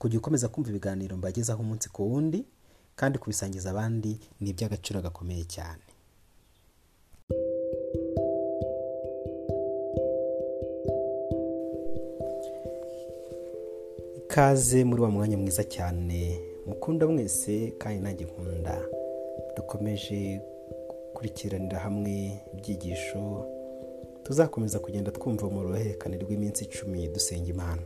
kujya ukomeza kumva ibiganiro mbagezaho umunsi ku wundi kandi kubisangiza abandi ni iby'agaciro gakomeye cyane. Ikaze muri wa mwanya mwiza cyane mukunda mwese kandi nanjye nkunda. Dukomeje gukurikiranira hamwe ibyigisho tuzakomeza kugenda twumva mu ruhererekane rw'iminsi icumi dusenga imana.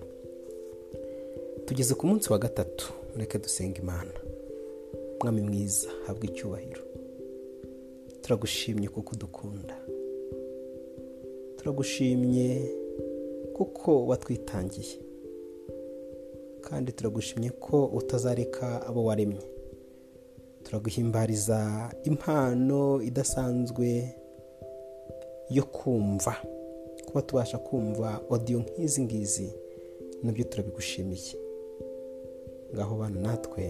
Tugeze ku munsi wa gatatu. Mureke dusenga imana. Mwami mwiza habwa icyubahiro. Turagushimye kuko udukunda. Turagushimye kuko watwitangiye. Kandi turagushimye ko utazareka abo waremye. Turaguhimbariza impano idasanzwe yo kumva. Kuba tubasha kumva odiyo nk'izi ngizi na byo turabigushimiye. Ngaho bana natwe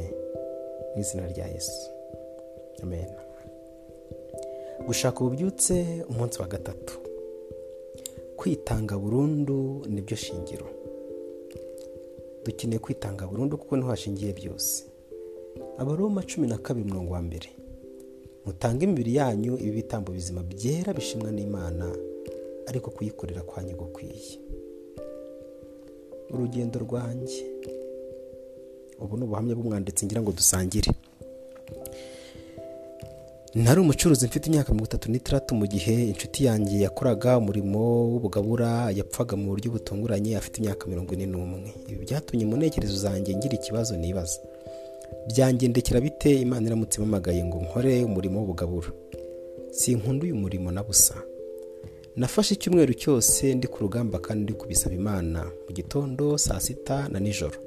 mu izina rya yesu. Amen. Gushaka ububyutse umunsi wa gatatu. Kwitanga burundu ni byo shingiro. Dukeneye kwitanga burundu kuko ni ho hashingiye byose. Abaroma cumi na kabiri mirongo wa mbere. Mutange imibiri yanyu ibi bitambo bizima byera bishimwa n'imana ariko kuyikorera kwanyu gukwiye urugendo rwanjye. Ubu ni ubuhamya bw'umwanditsi ngira ngo dusangire. Nari umucuruzi mfite imyaka mirongo itatu n'itandatu mu gihe inshuti yanjye yakoraga umurimo w'ubugabura yapfaga mu buryo butunguranye afite imyaka mirongo ine n'umwe. Ibi byatumye mu ntekerezo zanjye ngira ikibazo nibaza. Byangendekera bite? Imana iramutse impamagaye ngo nkore umurimo w'ubugabura. Sinkunda uyu murimo na busa. Nafashe icyumweru cyose ndi ku rugamba kandi ndi kubisaba imana. Mu gitondo saa sita na nijoro.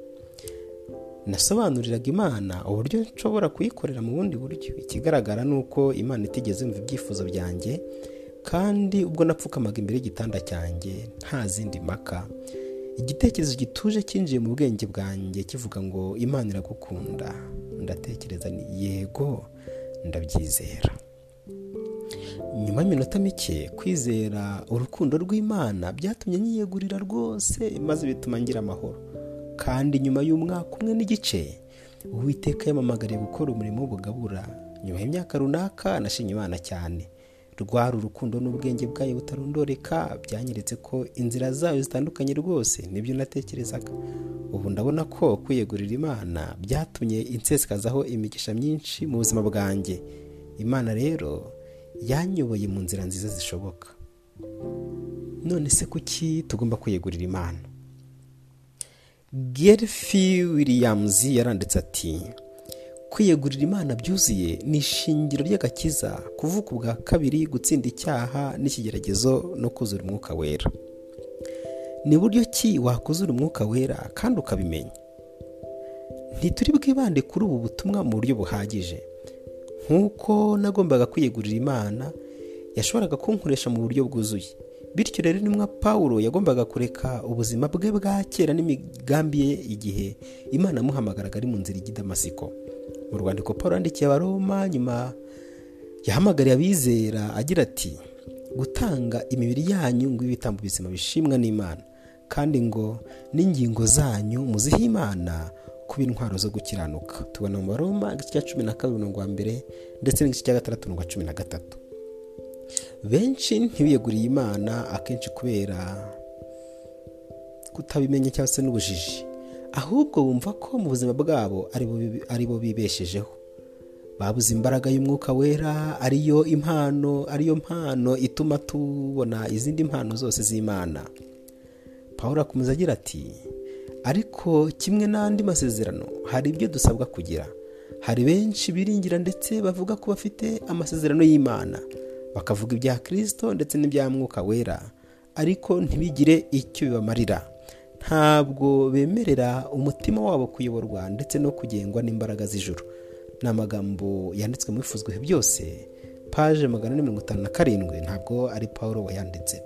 Nasobanuriraga imana uburyo nshobora kuyikorera mu bundi buryo. Ikigaragara ni uko imana itigeze yumva ibyifuzo byanjye kandi ubwo napfukamaga imbere y'igitanda cyanjye nta zindi mpaka. Igitekerezo gituje cyinjiye mu bwenge bwanjye kivuga ngo imana iragukunda. Ndatekereza ni yego ndabyizera. Nyuma y'iminota mike kwizera urukundo rw'imana byatumye nyiyegurira rwose maze bituma ngira amahoro. Kandi nyuma y'umwaka umwe n'igice uwiteka yamamagariye gukora umurimo w'ubugabura nyuma y'imyaka runaka nashimye imana cyane. Rwari urukundo n'ubwenge bwayo butarondoreka byanyeretse ko inzira zayo zitandukanye rwose ni byo natekerezaga. Ubu ndabona ko kwiyegurira imana byatumye insesikazaho imigisha myinshi mu buzima bwanjye. Imana rero yanyoboye mu nzira nziza zishoboka. None se kuki tugomba kwiyegurira imana? Gerfi williams yaranditse ati kwiyegurira imana byuzuye ni ishingiro ry'agakiza kuvuka ubwa kabiri gutsinda icyaha n'ikigeragezo no kuzura umwuka wera. Ni buryo ki wakuzura umwuka wera kandi ukabimenya? Ntituri bwibande kuri ubu butumwa mu buryo buhagije. Nk'uko nagombaga kwiyegurira imana yashoboraga kunkoresha mu buryo bwuzuye. Bityo rero nimwa paul yagombaga kureka ubuzima bwe bwa kera n'imigambi ye igihe imana amuhamagaraga ari mu nzira ijya damasiko. Mu rwandiko paul yandikiye abaroma nyuma yahamagariye abizera agira ati gutanga imibiri yanyu ngo ibitambo bizima bishimwa n'imana kandi ngo n'ingingo zanyu muzihe imana kuba intwaro zo gukiranuka. Tubona mu baroma igice cya cumi na kabiri mirongo mbere ndetse n'igice cya gatandatu mirongo cumi na gatatu. Benshi ntibiyeguriye imana akenshi kubera kutabimenya cyangwa se n'ubujiji. Ahubwo bumva ko mu buzima bwabo ari bo bibeshejeho. Babuze imbaraga y'umwuka wera ariyo impano ariyo mpano ituma tubona izindi mpano zose z'imana. Paul akomeza agira ati ariko kimwe n'andi masezerano hari ibyo dusabwa kugira. Hari benshi biringira ndetse bavuga ko bafite amasezerano y'imana. Bakavuga ibya kirisito ndetse n'ibya mwuka wera ariko ntibigire icyo bibamarira. Ntabwo bemerera umutima wabo kuyoborwa ndetse no kugengwa n'imbaraga z'ijuru. Ni amagambo yanditswe mu bifuzwe byose paje magana ane mirongo itanu na karindwi ntabwo ari paul wayanditse.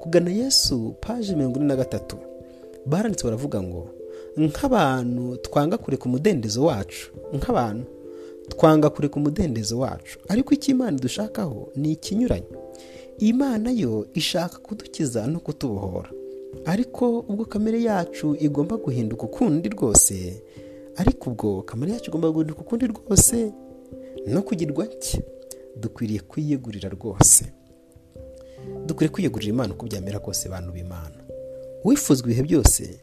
Kugana yesu paje mirongo ine na gatatu baranditse baravuga ngo nk'abantu twanga kureka umudendezo wacu nk'abantu twanga kureka umudendezo wacu. Ariko icyo imana dushakaho ni ikinyuranye imana yo ishaka kudukiza no kutubohora. Ariko ubwo kamere yacu igomba guhinduka ukundi rwose ariko ubwo kamere yacu igomba guhinduka ukundi rwose no kugirwa nshya dukwiriye kwiyegurira rwose. Dukwiriye kwiyegurira imana uko byamera kose bantu b'imana. Wifuzwa ibihe byose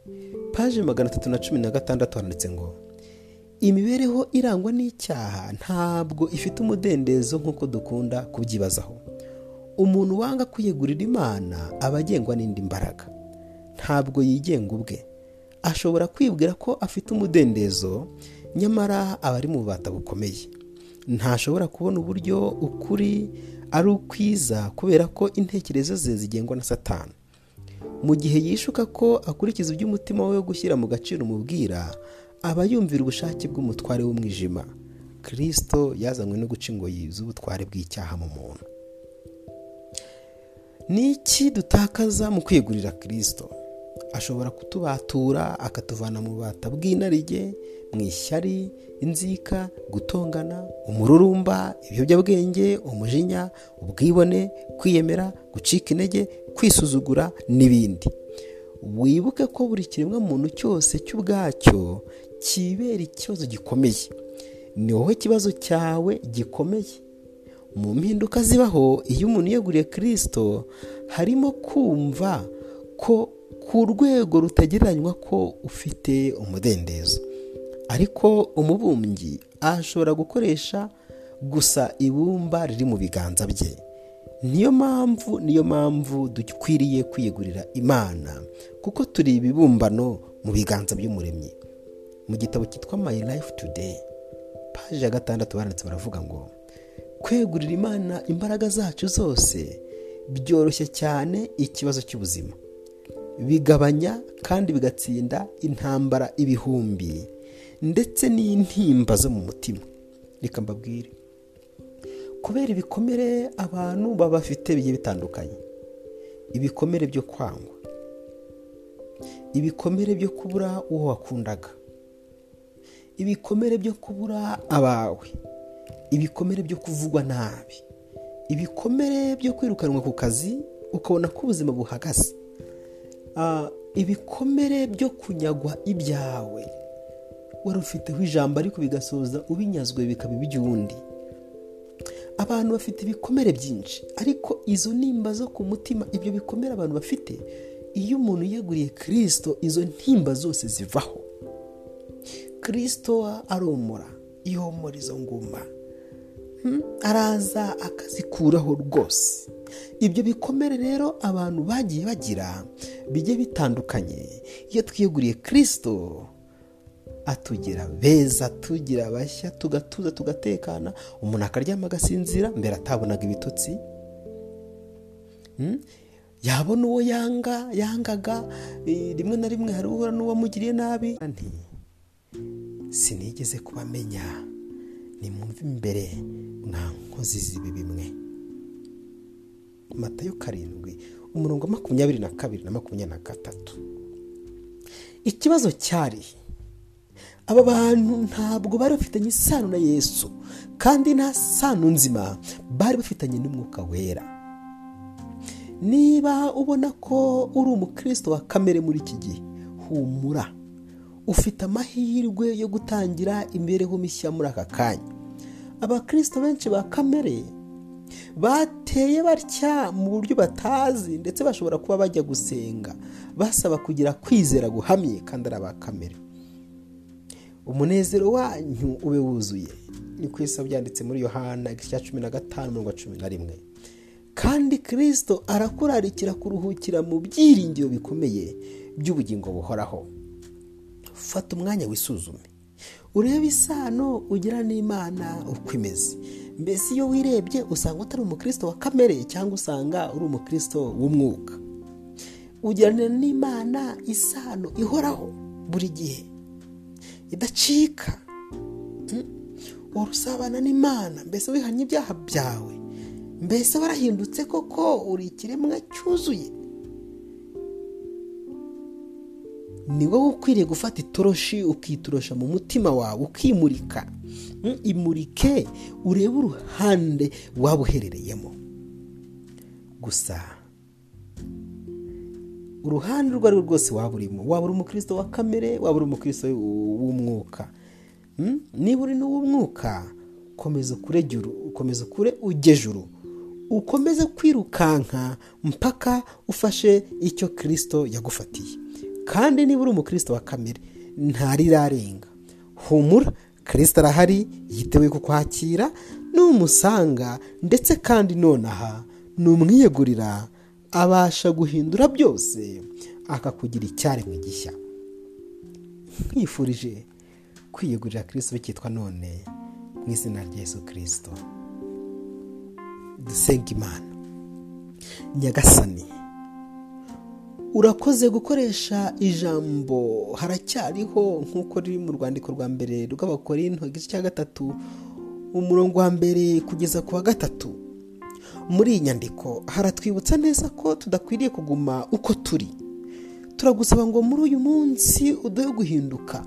paje magana atatu na cumi na gatandatu handitse ngo imibereho irangwa n'icyaha ntabwo ifite umudendezo nk'uko dukunda kubyibazaho. Umuntu wanga kwiyegurira imana aba agengwa n'indi mbaraga. Ntabwo yigenga ubwe. Ashobora kwibwira ko afite umudendezo nyamara aba ari mu bubata bukomeye. Ntashobora kubona uburyo ukuri ari ukwiza kubera ko intekerezo ze zigengwa na satani. Mu gihe yishuka ko akurikiza ibyo umutima we gushyira mu gaciro umubwira aba yumvira ubushake bw'umutware w'umwijima. Kirisito yazanywe no guca ingoyi z'ubutware bw'icyaha mu muntu. Ni iki dutakaza mu kwigurira kirisito ashobora kutubatura akatuvana mu bubata bw'inarijye mu ishyari inzika gutongana umururumba ibiyobyabwenge umujinya ubwibone kwiyemera gucika intege kwisuzugura n'ibindi. Wibuke ko buri kiremwa muntu cyose cy'ubwacyo kibera ikibazo gikomeye. Ni wowe kibazo cyawe gikomeye. Mu mpinduka zibaho iyo umuntu yeguriye kirisito harimo kumva ko ku rwego rutagereranywa ko ufite umudendezo. Ariko umubumbyi ashobora gukoresha gusa ibumba riri mu biganza bye. Niyo mpamvu niyo mpamvu dukwiriye kwiyegurira imana kuko turi ibibumbano mu biganza by'umuremyi. Mu gitabo cyitwa my life today paji ya gatandatu banditse baravuga ngo kwegurira imana imbaraga zacu zose byoroshye cyane ikibazo cy'ubuzima. Bigabanya kandi bigatsinda intambara ibihumbi ndetse n'intimba zo mu mutima. Reka mbabwire. Kubera ibikomere abantu baba bafite bigiye bitandukanye ibikomere byo kwangwa ibikomere byo kubura uwo wakundaga ibikomere byo kubura abawe ibikomere byo kuvugwa nabi ibikomere byo kwirukanwa ku kazi ukabona ko ubuzima buhagaze. Ibikomere byo kunyagwa ibyawe wari ufiteho ijambo ariko bigasoza ubinyazwe bikaba iby'undi abantu bafite ibikomere byinshi ariko izo nimba zo ku mutima ibyo bikomere abantu bafite iyo umuntu yeguriye kirisito izo ntimba zose zivaho. Kirisito aromora ihomora izo nguma araza akazikuraho rwose. Ibyo bikomere rero abantu bagiye bagira bijye bitandukanye. Iyo twiyeguriye kirisito atugira beza tugira bashya tugatuza tugatekana. Umuntu akaryama agasinzira mbere atabonaga ibitotsi yabona uwo yanga yangaga rimwe na rimwe hari uhura n'uwamugiriye nabi. Sinigeze kubamenya nimwumve imbere mwa nkozi zibi bimwe. Matayo karindwi umurongo makumyabiri na kabiri na makumyabiri na gatatu. Ikibazo cyari aba bantu ntabwo bari bafitanye isano na yesu kandi nta sano nzima bari bafitanye n'umwuka wera. Niba ubona ko uri umukristo wa kamere muri iki gihe humura. Ufite amahirwe yo gutangira imibereho mishya muri aka kanya. Abakristo benshi ba kamere bateye batya mu buryo batazi ndetse bashobora kuba bajya gusenga. Basaba kugira kwizera guhamye kandi ari aba kamere. Umunezero wanyu ube wuzuye. Ni ku isi byanditse muri yohana igice cya cumi na gatanu mirongo cumi na rimwe. Kandi kirisito arakurarikira kuruhukira mu byiringiro bikomeye by'ubugingo buhoraho. Fata umwanya wisuzume. Urebe isano ugira n'imana uko imeze. Mbese iyo wirebye usanga utari umukristo wa kamere cyangwa usanga uri umukristo w'umwuka. Ugirana n'imana isano ihoraho buri gihe. Idacika. Urusabana n'imana. Mbese wihanye ibyaha byawe. Mbese warahindutse koko? Uri ikiremwa cyuzuye. Ni wowe ukwiriye gufata itoroshi ukitorosha mu mutima wawe ukimurika. Imurike urebe uruhande waba uherereyemo. Gusa uruhande urwo ari rwo rwose waba urimo. Waba uri umukristo wa kamere waba uri umukristo w'umwuka. Niba uri n'uw'umwuka komeza ukomeza ukure ujye juru ukomeze kwirukanka mpaka ufashe icyo kirisito yagufatiye. Kandi niba uri umukristo wa kamere ntarirarenga humura kirisito arahari yiteguye kukwakira n'umusanga ndetse kandi nonaha numwiyegurira abasha guhindura byose akakugira icyaremwe gishya. Nkwifurije kwiyegurira kirisito bikitwa none mu izina rya Yesu kirisito dusenga imana. Nyagasani. Urakoze gukoresha ijambo. Haracyariho nk'uko riri mu rwandiko rwa mbere rw'abakorinto igice cya gatatu umurongo wa mbere kugeza ku wa gatatu. Muri iyi nyandiko haratwibutsa neza ko tudakwiriye kuguma uko turi. Turagusaba ngo muri uyu munsi uduhe guhinduka.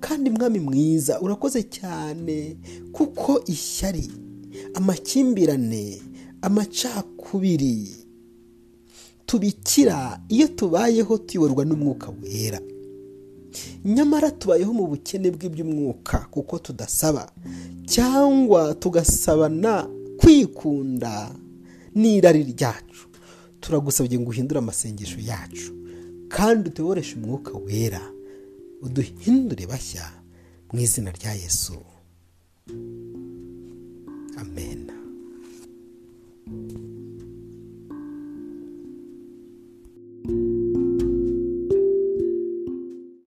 Kandi mwami mwiza urakoze cyane kuko ishyari amakimbirane amacakubiri tubikira iyo tubayeho tuyoborwa n'umwuka wera. Nyamara tubayeho mu bukene bw'iby'umwuka kuko tudasaba cyangwa tugasabana kwikunda n'irari ryacu. Turagusabye ngo uhindure amasengesho yacu kandi utuyoboreshe umwuka wera uduhindure bashya mu izina rya yesu. Amen.